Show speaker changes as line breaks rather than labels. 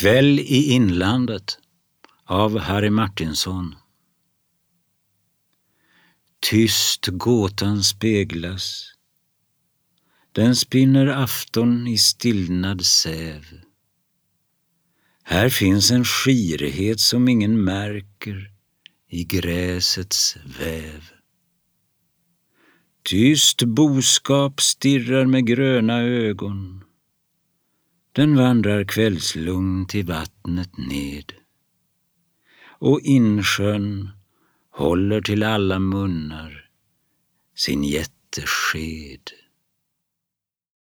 Kväll i inlandet av Harry Martinson. Tyst gåtan speglas. Den spinner afton i stillnad säv. Här finns en skirhet som ingen märker i gräsets väv. Tyst boskap stirrar med gröna ögon. Den vandrar kvällslugn till vattnet ned. Och insjön håller till alla munnar sin jättesked.